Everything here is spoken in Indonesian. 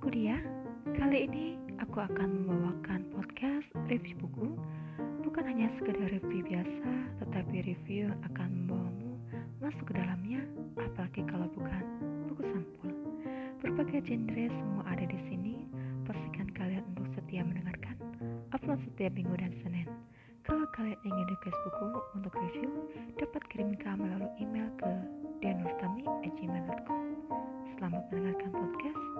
Aku Dia. kali ini aku akan membawakan podcast review buku Bukan hanya sekedar review biasa, tetapi review akan membawamu masuk ke dalamnya, apalagi kalau bukan buku sampul. Berbagai genre semua ada di sini, pastikan kalian untuk setia mendengarkan, upload setiap minggu dan Senin. Kalau kalian ingin request buku untuk review, dapat kirim ke melalui email ke dianurtami.gmail.com Selamat mendengarkan podcast.